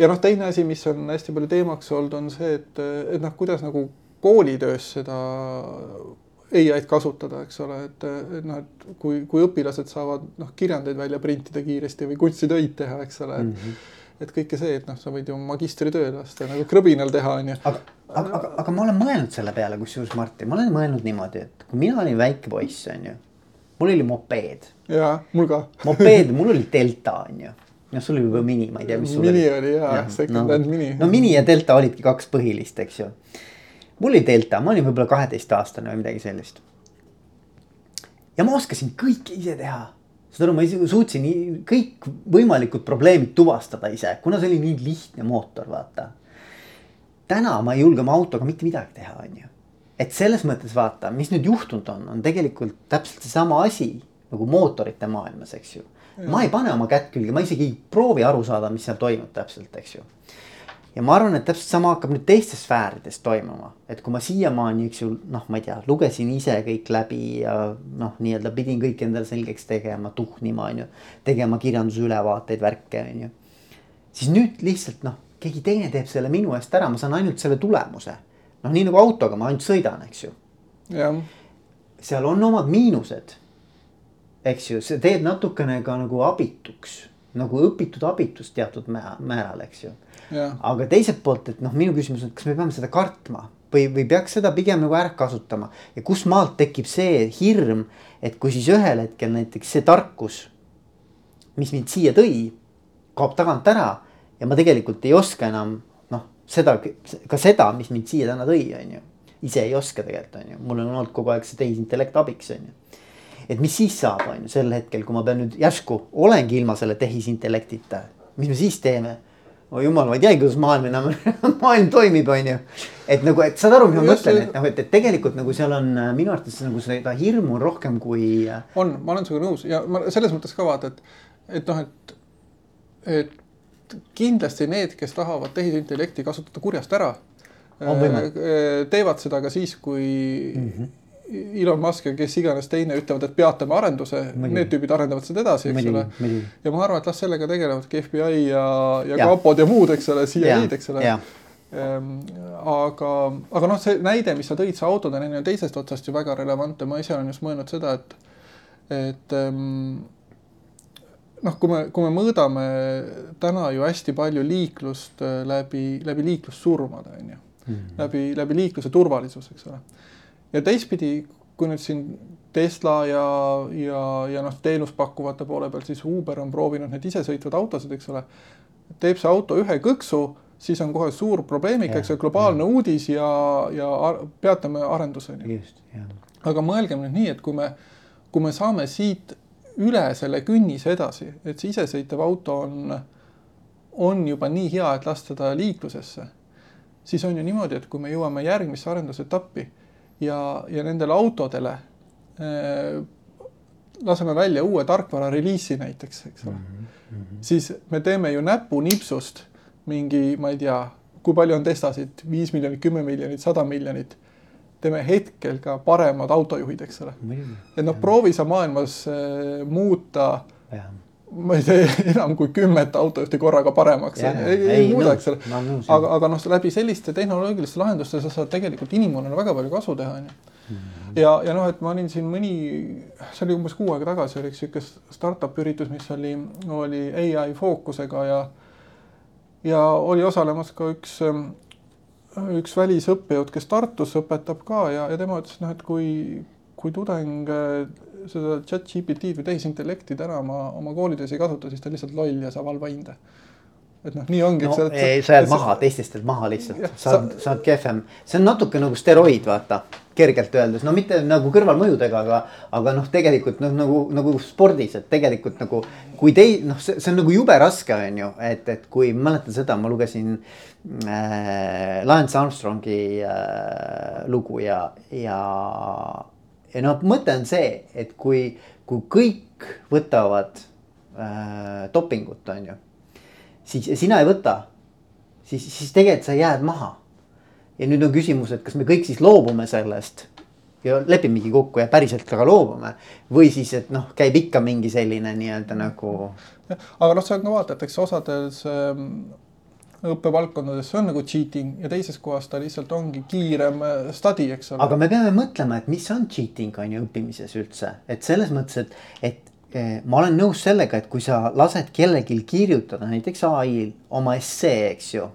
ja noh, teine asi, mis on hästi palju teemaks olnud, on see, et, et noh, kuidas nagu koolitöös seda ai-d kasutada, eks ole, et, et noh, et kui, kui õpilased saavad noh, kirjandeid välja printida kiiresti või kunstitöid teha, eks ole mm. -hmm et kõike see, et noh, sa võid ju magistritöö lasta nagu krõbinal teha, onju. aga, aga, aga, aga ma olen mõelnud selle peale, kusjuures Martin, ma olen mõelnud niimoodi, et kui mina olin väike poiss, onju. mul oli mopeed. jaa, mul ka mopeed, mul oli Delta, onju. noh, sul oli juba Mini, ma ei tea, mis sul mini oli. mini oli jaa ja,, second hand no, Mini. no Mini ja Delta olidki kaks põhilist, eks ju. mul oli Delta, ma olin võib-olla kaheteistaastane või midagi sellist. ja ma oskasin kõike ise teha saad aru, ma isegi suutsin kõikvõimalikud probleemid tuvastada ise, kuna see oli nii lihtne mootor, vaata. täna ma ei julge oma autoga mitte midagi teha, on ju. et selles mõttes vaata, mis nüüd juhtunud on, on tegelikult täpselt seesama asi nagu mootorite maailmas, eks ju. ma ei pane oma kätt külge, ma isegi ei proovi aru saada, mis seal toimub täpselt, eks ju ja ma arvan, et täpselt sama hakkab nüüd teistes sfäärides toimuma, et kui ma siiamaani, eks ju, noh, ma ei tea, lugesin ise kõik läbi ja noh, nii-öelda pidin kõik endale selgeks tegema, tuhnima, on ju. tegema kirjandusülevaateid, värke, on ju. siis nüüd lihtsalt noh, keegi teine teeb selle minu eest ära, ma saan ainult selle tulemuse. noh, nii nagu autoga ma ainult sõidan, eks ju. seal on omad miinused. eks ju, see teeb natukene ka nagu abituks, nagu õpitud abitus teatud määral, eks ju aga teiselt poolt, et noh, minu küsimus on, kas me peame seda kartma või, või peaks seda pigem nagu ära kasutama ja kust maalt tekib see hirm, et kui siis ühel hetkel näiteks see tarkus, mis mind siia tõi, kaob tagant ära ja ma tegelikult ei oska enam noh, seda ka seda, mis mind siia täna tõi, on ju. ise ei oska tegelikult on ju, mul on olnud kogu aeg see tehisintellekt abiks, on ju. Et mis siis saab, on ju sel hetkel, kui ma pean nüüd järsku olengi ilma selle tehisintellektita, mis me siis teeme oh jumal, ma ei teagi, kuidas maailm enam maailm toimib, on ju. et nagu, et saad aru, mis ma mõtlen, et nagu, et, et tegelikult nagu seal on äh, minu arvates nagu seda hirmu on rohkem kui. Äh, on, ma olen sinuga nõus ja ma selles mõttes ka vaata, et, et noh, et, et kindlasti need, kes tahavad tehisintellekti kasutada kurjast ära. Äh, teevad seda ka siis, kui mm. -hmm Elon Musk ja kes iganes teine ütlevad, et peatame arenduse, need tüübid arendavad seda edasi, eks ole. ja ma arvan, et las sellega tegelevadki FBI ja, ja, ja kapod ja muud, eks ole, CIA-d, eks ole. Ehm, aga, aga noh, see näide, mis sa tõid, see autode näide on teisest otsast ju väga relevantne, ma ise olen just mõelnud seda, et, et ähm, noh, kui me, kui me mõõdame täna ju hästi palju liiklust äh, läbi, läbi liiklussurmade on ju. Mm, läbi, läbi liikluse turvalisus, eks ole ja teistpidi, kui nüüd siin Tesla ja, ja, ja noh, teenuspakkuvate poole peal, siis Uber on proovinud neid isesõitvaid autosid, eks ole. teeb see auto ühe kõksu, siis on kohe suur probleemika, eks ole, globaalne ja. uudis ja, ja peatame arenduse. aga mõelgem nüüd nii, et kui me, kui me saame siit üle selle künnise edasi, et see isesõitev auto on, on juba nii hea, et lasta ta liiklusesse, siis on ju niimoodi, et kui me jõuame järgmisse arendusetappi ja, ja nendele autodele laseme välja uue tarkvara reliisi näiteks, eks ole. Mm, -hmm. siis me teeme ju näpunipsust mingi, ma ei tea, kui palju on testasid, viis miljonit, kümme miljonit, sada miljonit. Teeme hetkel ka paremad autojuhid, eks ole. et noh, proovi sa maailmas äh, muuta ja ma ei tee enam kui kümmet autojuhti korraga paremaks, ei, ei, ei muuda, eks ole. aga, aga noh, läbi selliste tehnoloogiliste lahenduste sa saad tegelikult inimkonnale väga palju kasu teha, onju. Mhm. ja, ja noh, et ma olin siin mõni, see oli umbes kuu aega tagasi, oli üks sihuke startup üritus, mis oli, oli ai fookusega ja ja oli osalemas ka üks, üks välisõppejõud, kes Tartus õpetab ka ja, ja tema ütles, noh, et kui, kui tudeng seda chat GPT-d või tehisintellekti täna oma, oma koolides ei kasuta, siis ta on lihtsalt loll ja saab halba hinde. et noh, nii ongi. no sa, ei, sa jääd maha, teistest jääd maha lihtsalt, sa oled, sa oled kehvem, see on natuke nagu steroid, vaata kergelt öeldes, no mitte nagu kõrvalmõjudega, aga, aga noh, tegelikult noh, nagu, nagu spordis, et tegelikult nagu. kui tei-, noh, see, see on nagu jube raske, on ju, et, et kui mäletan seda, ma lugesin äh, Lance Armstrongi äh, lugu ja, ja ja noh, mõte on see, et kui, kui kõik võtavad äh, dopingut, on ju. siis sina ei võta, siis, siis tegelikult sa jääd maha. ja nüüd on küsimus, et kas me kõik siis loobume sellest ja lepimegi kokku ja päriselt ka loobume. või siis, et noh, käib ikka mingi selline nii-öelda nagu. aga noh, sa ka vaatad, eks osades ähm, õppevaldkondades, see on nagu cheating ja teises kohas ta lihtsalt ongi kiirem äh, study, eks ole. aga me peame mõtlema, et mis on cheating on ju õppimises üldse, et selles mõttes, et, et eh, ma olen nõus sellega, et kui sa lased kellelgi kirjutada näiteks ai-l oma essee, eks ju.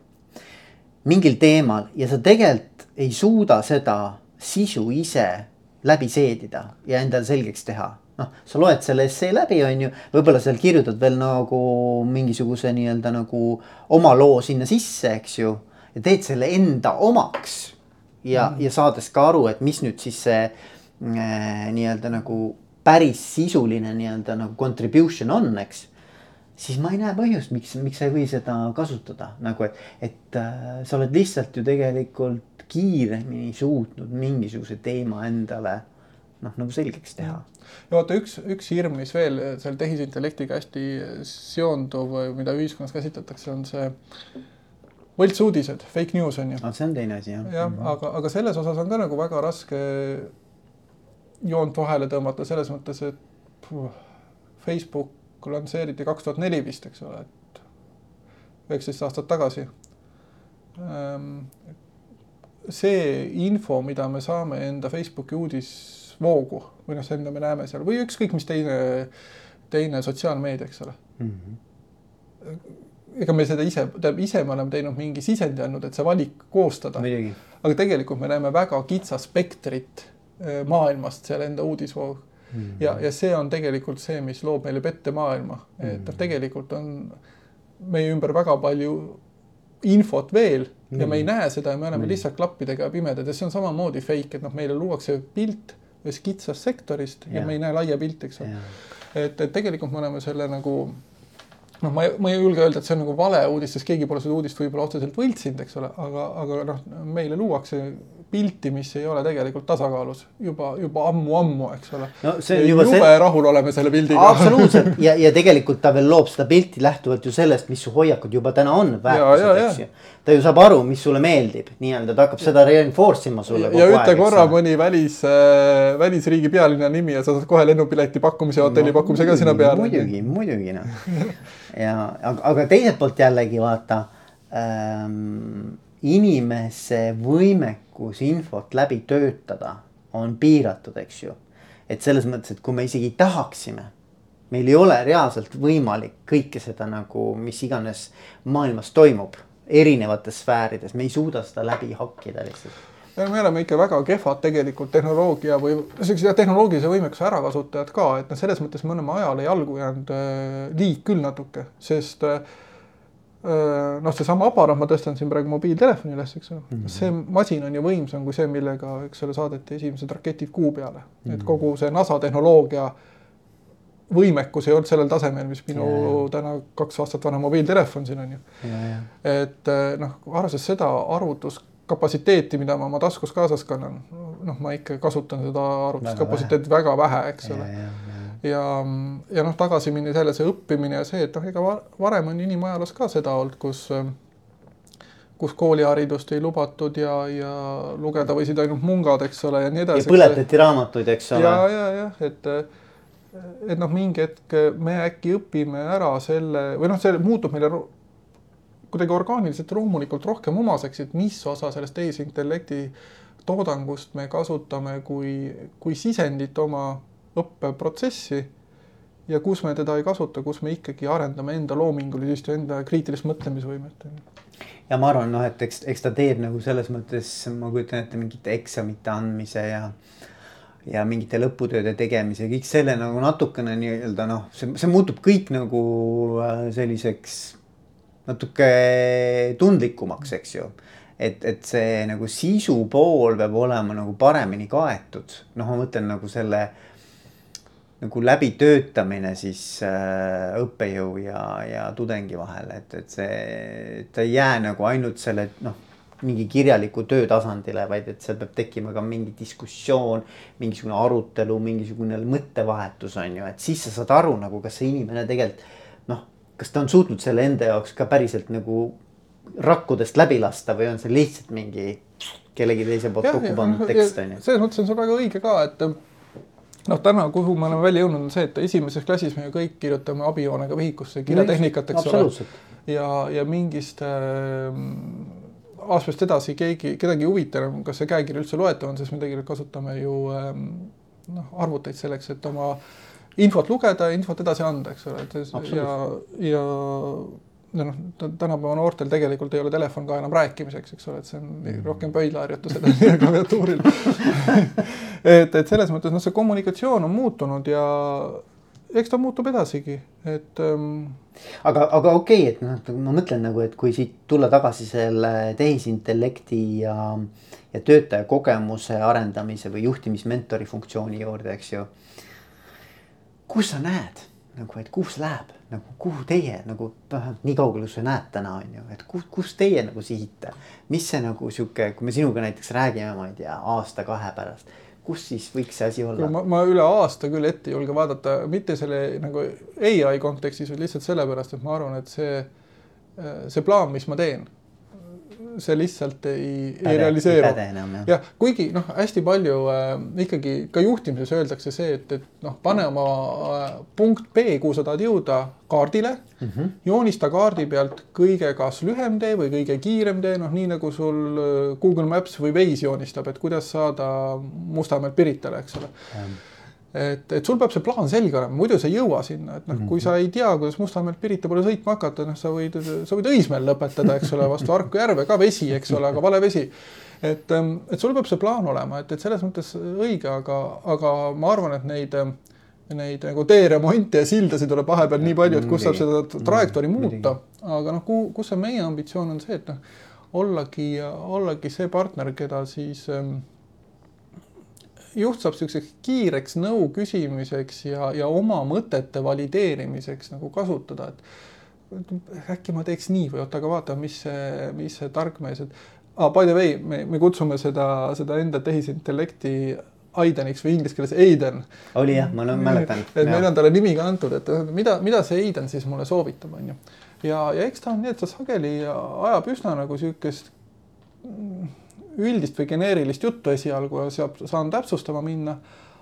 mingil teemal ja sa tegelikult ei suuda seda sisu ise läbi seedida ja endale selgeks teha noh, sa loed selle essee läbi, on ju, võib-olla seal kirjutad veel nagu mingisuguse nii-öelda nagu oma loo sinna sisse, eks ju. ja teed selle enda omaks ja mm., ja saades ka aru, et mis nüüd siis see äh, nii-öelda nagu päris sisuline nii-öelda nagu contribution on, eks. siis ma ei näe põhjust, miks, miks sa ei või seda kasutada nagu, et, et äh, sa oled lihtsalt ju tegelikult kiiremini suutnud mingisuguse teema endale noh, nagu selgeks teha. ja vaata üks, üks hirm, mis veel seal tehisintellektiga hästi seonduv, mida ühiskonnas käsitletakse, on see võltsuudised, fake news on ju. see on teine asi jah. jah mm, -hmm. aga, aga selles osas on ka nagu väga raske joont vahele tõmmata selles mõttes, et puh, Facebook lansseeriti kaks tuhat neli vist, eks ole, et üheksateist aastat tagasi ehm, see info, mida me saame enda Facebooki uudis voogu või noh, see, mida me näeme seal või ükskõik mis teine, teine sotsiaalmeedia, eks ole mm. -hmm. ega me seda ise, tähendab ise me oleme teinud mingi sisendi andnud, et see valik koostada. aga tegelikult me näeme väga kitsa spektrit äh, maailmast seal enda uudisvoog mm. -hmm. ja, ja see on tegelikult see, mis loob meile pette maailma, et noh, tegelikult on meie ümber väga palju infot veel mm. ja me ei näe seda ja me oleme mm. lihtsalt klappidega pimedad ja see on samamoodi fake, et noh, meile luuakse pilt ühest kitsast sektorist ja, ja me ei näe laia pilti, eks ole. et, et tegelikult me oleme selle nagu noh, ma ma ei julge öelda, et see on nagu valeuudis, sest keegi pole seda uudist võib-olla otseselt võltsinud, eks ole, aga, aga noh, meile luuakse pilti, mis ei ole tegelikult tasakaalus juba, juba ammu-ammu, eks ole no,. jube see... rahul oleme selle pildiga. absoluutselt ja, ja tegelikult ta veel loob seda pilti lähtuvalt ju sellest, mis su hoiakud juba täna on väärtused, eks ju. ta ju saab aru, mis sulle meeldib, nii-öelda ta hakkab seda reinforce ima sulle. ja ütle korra mõni välis äh,, välisriigi pealinna nimi ja sa saad kohe lennupileti pakkumise ja hotelli no, pakkumise ka sinna peale. muidugi, muidugi noh ja aga, aga teiselt poolt jällegi vaata ähm, inimese võimekus infot läbi töötada on piiratud, eks ju. et selles mõttes, et kui me isegi tahaksime, meil ei ole reaalselt võimalik kõike seda nagu, mis iganes maailmas toimub, erinevates sfäärides, me ei suuda seda läbi hakkida lihtsalt me oleme ikka väga kehvad tegelikult tehnoloogia või siukse tehnoloogilise võimekuse ärakasutajad ka, et noh, selles mõttes me oleme ajale jalgu jäänud äh, liig küll natuke, sest Äh, noh, seesama aparaat, ma tõstan siin praegu mobiiltelefoni üles, eks ole mm -hmm., see masin on ju võimsam kui see, millega, eks ole, saadeti esimesed raketid kuu peale mm, -hmm. et mhm. kogu see NASA tehnoloogia võimekus ei olnud sellel tasemel, mis minu ja, täna kaks aastat vana mobiiltelefon siin on ju. et äh, noh, arvestades seda arvutus kapatsiteeti, mida ma oma taskus kaasas kannan, noh, ma ikka kasutan seda arvutuskapatsiteeti väga vähe, eks ole. Ja, ja, noh, tagasi minnes jälle see õppimine ja see, et noh, ega varem on inimajaloos ka seda olnud, kus kus kooliharidust ei lubatud ja, ja lugeda võisid ainult mungad, eks ole, ja nii edasi. ja põletati raamatuid, eks ole. ja, ja, jah, et et noh, mingi hetk me äkki õpime ära selle või noh, see muutub meile kuidagi orgaaniliselt loomulikult rohkem omaseks, et mis osa sellest tehisintellekti toodangust me kasutame kui, kui sisendit oma õppeprotsessi ja kus me teda ei kasuta, kus me ikkagi arendame enda loomingulisust ja enda kriitilist mõtlemisvõimet. ja ma arvan, noh, et eks, eks ta teeb nagu selles mõttes, ma kujutan ette mingite eksamite andmise ja ja mingite lõputööde tegemise, kõik selle nagu natukene nii-öelda noh, see, see muutub kõik nagu äh, selliseks natuke tundlikumaks, eks ju. et, et see nagu sisu pool peab olema nagu paremini kaetud, noh, ma mõtlen nagu selle nagu läbitöötamine siis äh, õppejõu ja, ja tudengi vahel, et, et see, ta ei jää nagu ainult selle noh, mingi kirjaliku töö tasandile, vaid et seal peab tekkima ka mingi diskussioon, mingisugune arutelu, mingisugune mõttevahetus on ju, et siis sa saad aru nagu, kas see inimene tegelikult kas ta on suutnud selle enda jaoks ka päriselt nagu rakkudest läbi lasta või on see lihtsalt mingi kellegi teise poolt kokku pandud tekst on ju. selles mõttes on see väga õige ka, et noh, täna, kuhu me oleme välja jõudnud, on see, et esimeses klassis me ju kõik kirjutame abijoonega vihikusse kirjatehnikat, eks ole. ja, ja mingist äh, aastast edasi keegi, kedagi ei huvita enam, kas see käekiri üldse loetav on, sest me tegelikult kasutame ju äh, noh, arvuteid selleks, et oma infot lugeda infot edasi anda, eks ole, et ja ja noh, tänapäeva noortel tegelikult ei ole telefon ka enam rääkimiseks, eks ole, et see on mm. rohkem pöidlaharjutused klaviatuuril. Et, et selles mõttes noh, see kommunikatsioon on muutunud ja eks ta muutub edasigi, et ähm.... aga, aga okei okay,, et noh, ma mõtlen nagu, et kui siit tulla tagasi selle tehisintellekti ja, ja töötaja kogemuse arendamise või juhtimismentori funktsiooni juurde, eks ju. Kus sa näed nagu, et kuhu see läheb, nagu kuhu teie nagu vähemalt nii kaugele, sa näed täna on ju, et kus, kus teie nagu sihite. mis see nagu sihuke, kui me sinuga näiteks räägime, ma ei tea, aasta-kahe pärast, kus siis võiks see asi olla? ma, ma üle aasta küll ette ei julge vaadata, mitte selle nagu ai kontekstis, vaid lihtsalt sellepärast, et ma arvan, et see, see plaan, mis ma teen see lihtsalt ei, ei realiseeru. jah, kuigi noh, hästi palju äh, ikkagi ka juhtimises öeldakse see, et, et noh, pane oma äh, punkt B, kuhu sa tahad jõuda, kaardile mm. -hmm. joonista kaardi pealt kõige kas lühem tee või kõige kiirem tee, noh, nii nagu sul äh, Google Maps või Waze joonistab, et kuidas saada Mustamäelt Piritale, eks ole et, et sul peab see plaan selge olema, muidu sa ei jõua sinna, et noh, kui sa ei tea, kuidas Mustamäelt Pirita poole sõitma hakata, noh, sa võid, sa võid Õismäel lõpetada, eks ole, vastu Harku järve ka vesi, eks ole, aga vale vesi. et, ähm, et sul peab see plaan olema, et, et selles mõttes õige, aga, aga ma arvan, et neid neid nagu teeremonte ja sildasid tuleb vahepeal nii palju, et kus saab seda trajektoori muuta, aga noh, kuhu, kus see meie ambitsioon on see, et noh, ollagi, ollagi see partner, keda siis ähm, juht saab niisuguseks kiireks nõu küsimiseks ja, ja oma mõtete valideerimiseks nagu kasutada, et äkki ma teeks nii või oota, aga vaata, mis see, mis see tarkmees, et ah, by the way, me, me kutsume seda, seda enda tehisintellekti Aideniks või inglise keeles Aiden. oli jah, ma mäletan. et meil on talle nimi ka antud, et mida, mida see Aiden siis mulle soovitab, on ju. ja, ja eks ta on nii, et ta sageli ajab üsna nagu niisugust üldist või geneerilist juttu esialgu ja sealt saan täpsustama minna.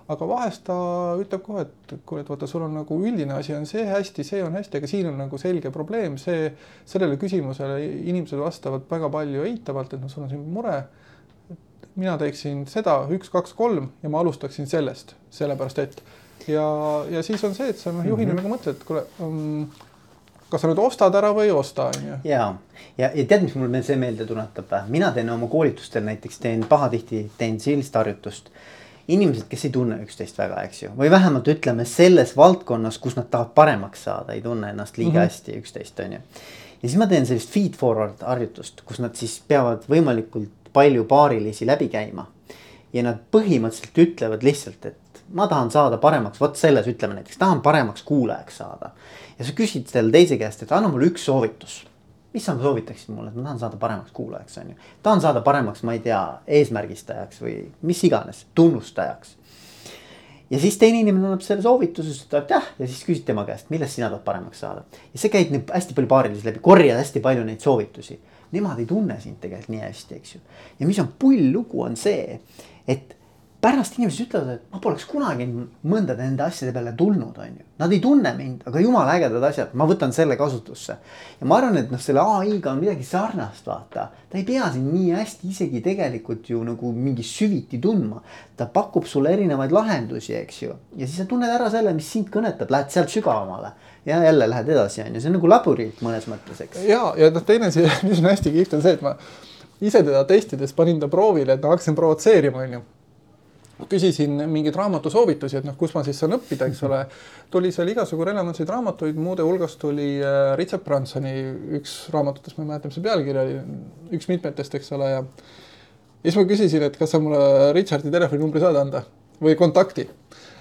aga vahest ta ütleb kohe, et kuule, et vaata, sul on nagu üldine asi on see hästi, see on hästi, aga siin on nagu selge probleem, see, sellele küsimusele inimesed vastavad väga palju eitavalt, et noh, sul on siin mure. mina teeksin seda üks, kaks, kolm ja ma alustaksin sellest, sellepärast et ja, ja siis on see, et sa noh, juhina mm -hmm. nagu mõtled, et kuule um, kas sa nüüd ostad ära või ei osta, on ju. ja, ja, ja tead, mis mul see meelde tuletab, mina teen oma koolitustel näiteks teen pahatihti teen sellist harjutust. inimesed, kes ei tunne üksteist väga, eks ju, või vähemalt ütleme selles valdkonnas, kus nad tahavad paremaks saada, ei tunne ennast liiga mm -hmm. hästi üksteist, on ju. ja siis ma teen sellist feed forward harjutust, kus nad siis peavad võimalikult palju paarilisi läbi käima. ja nad põhimõtteliselt ütlevad lihtsalt, et ma tahan saada paremaks, vot selles ütleme näiteks, tahan paremaks kuulajaks saada ja sa küsid selle teise käest, et anna mulle üks soovitus. mis sa soovitaksid mulle, et ma tahan saada paremaks kuulajaks, on ju. tahan saada paremaks, ma ei tea, eesmärgistajaks või mis iganes, tunnustajaks. ja siis teine inimene annab selle soovituse, ütleb jah, ja siis küsid tema käest, millest sina tahad paremaks saada. ja see käib nüüd hästi palju paarides läbi, korjad hästi palju neid soovitusi. Nemad ei tunne sind tegelikult nii hästi, eks ju. ja mis on pull lugu, on see, et pärast inimesed ütlevad, et ma poleks kunagi mõndade nende asjade peale tulnud, on ju. Nad ei tunne mind, aga jumala ägedad asjad, ma võtan selle kasutusse. ja ma arvan, et noh, selle ai-ga on midagi sarnast, vaata. ta ei pea sind nii hästi isegi tegelikult ju nagu mingi süviti tundma. ta pakub sulle erinevaid lahendusi, eks ju. ja siis sa tunned ära selle, mis sind kõnetab, lähed sealt sügavamale. ja jälle lähed edasi, on ju, see on nagu labürint mõnes mõttes, eks. ja, ja noh, teine asi, mis on hästi kihvt, on see, et ma ise teda testides panin ta proovile, et ma hakkasin provotseerima, on ju küsisin mingeid raamatusoovitusi, et noh, kus ma siis saan õppida, eks ole. tuli seal igasugu relevantseid raamatuid, muude hulgas tuli äh, Richard Bransoni üks raamatutest, ma ei mäleta, mis see pealkiri oli, üks mitmetest, eks ole, ja. ja siis ma küsisin, et kas sa mulle Richardi telefoninumbri saad anda või kontakti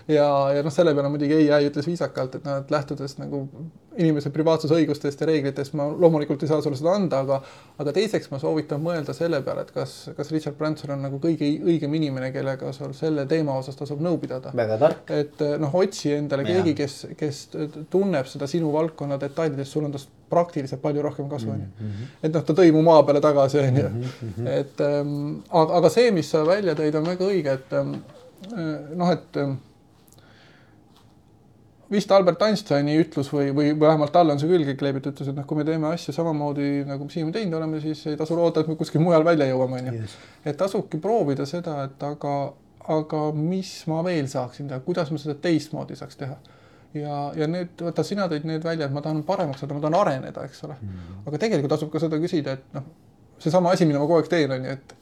ja, ja noh, selle peale muidugi ei, ütles viisakalt, et noh, et lähtudes nagu inimese privaatsusõigustest ja reeglitest ma loomulikult ei saa sulle seda anda, aga aga teiseks ma soovitan mõelda selle peale, et kas, kas Richard Branson on nagu kõige õigem inimene, kellega sul selle teema osas tasub nõu pidada. väga tark. et noh, otsi endale ja. keegi, kes, kes tunneb seda sinu valdkonna detailidest, sul on tast praktiliselt palju rohkem kasu, onju. Mhm. et noh, ta tõi mu maa peale tagasi, onju. Mhm, mhm. et ähm, aga, aga see, mis sa välja tõid, on väga õige, et ähm, noh, et ähm, vist Albert Einsteini ütlus või, või vähemalt talle on see külge kleebitud, ütles, et noh, kui me teeme asju samamoodi nagu me siiani teinud oleme, siis ei tasu loota, et me kuskil mujal välja jõuame, onju. et tasubki proovida seda, et aga, aga mis ma veel saaksin teha, kuidas ma seda teistmoodi saaks teha. ja, ja need, vaata, sina tõid need välja, et ma tahan paremaks saada, ma tahan areneda, eks ole mm. -hmm. aga tegelikult tasub ka seda küsida, et noh, seesama asi, mida ma kogu aeg teen, on ju, et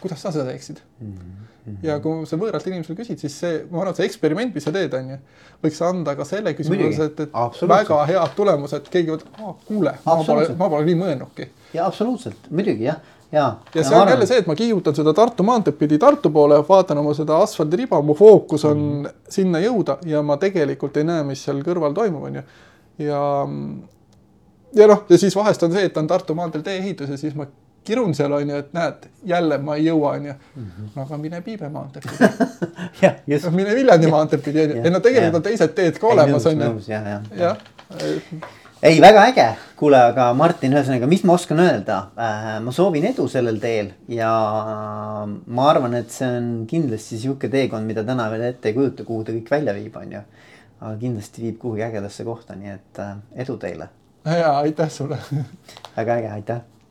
kuidas sa seda teeksid mm. -hmm. ja kui sa võõralt inimesele küsid, siis see, ma arvan, et see eksperiment, mis sa teed, on ju, võiks anda ka selle küsimuse, et, et väga head tulemused, keegi ütleb, kuule, ma pole, ma pole nii mõelnudki. ja absoluutselt, muidugi jah ja, ja see on arvan... jälle see, et ma kihutan seda Tartu maanteed pidi Tartu poole, vaatan oma seda asfaldiriba, mu fookus on mm -hmm. sinna jõuda ja ma tegelikult ei näe, mis seal kõrval toimub, on ju. ja, ja noh, ja siis vahest on see, et on Tartu maanteel tee-ehitus ja siis ma kirun seal on ju, et näed, jälle ma ei jõua, on ju. Mhm. no aga mine Piibe maanteed pidi jah, just. mine Viljandi maanteed pidi, on ju. ei no tegelikult on teised teed ka olemas, on ju. jah, jah. jah. ei, väga äge, kuule, aga Martin, ühesõnaga, mis ma oskan öelda äh,? ma soovin edu sellel teel ja ma arvan, et see on kindlasti sihuke teekond, mida täna veel ette ei kujuta, kuhu ta kõik välja viib, on ju. aga kindlasti viib kuhugi ägedasse kohta, nii et äh, edu teile. ja aitäh sulle väga äge, aitäh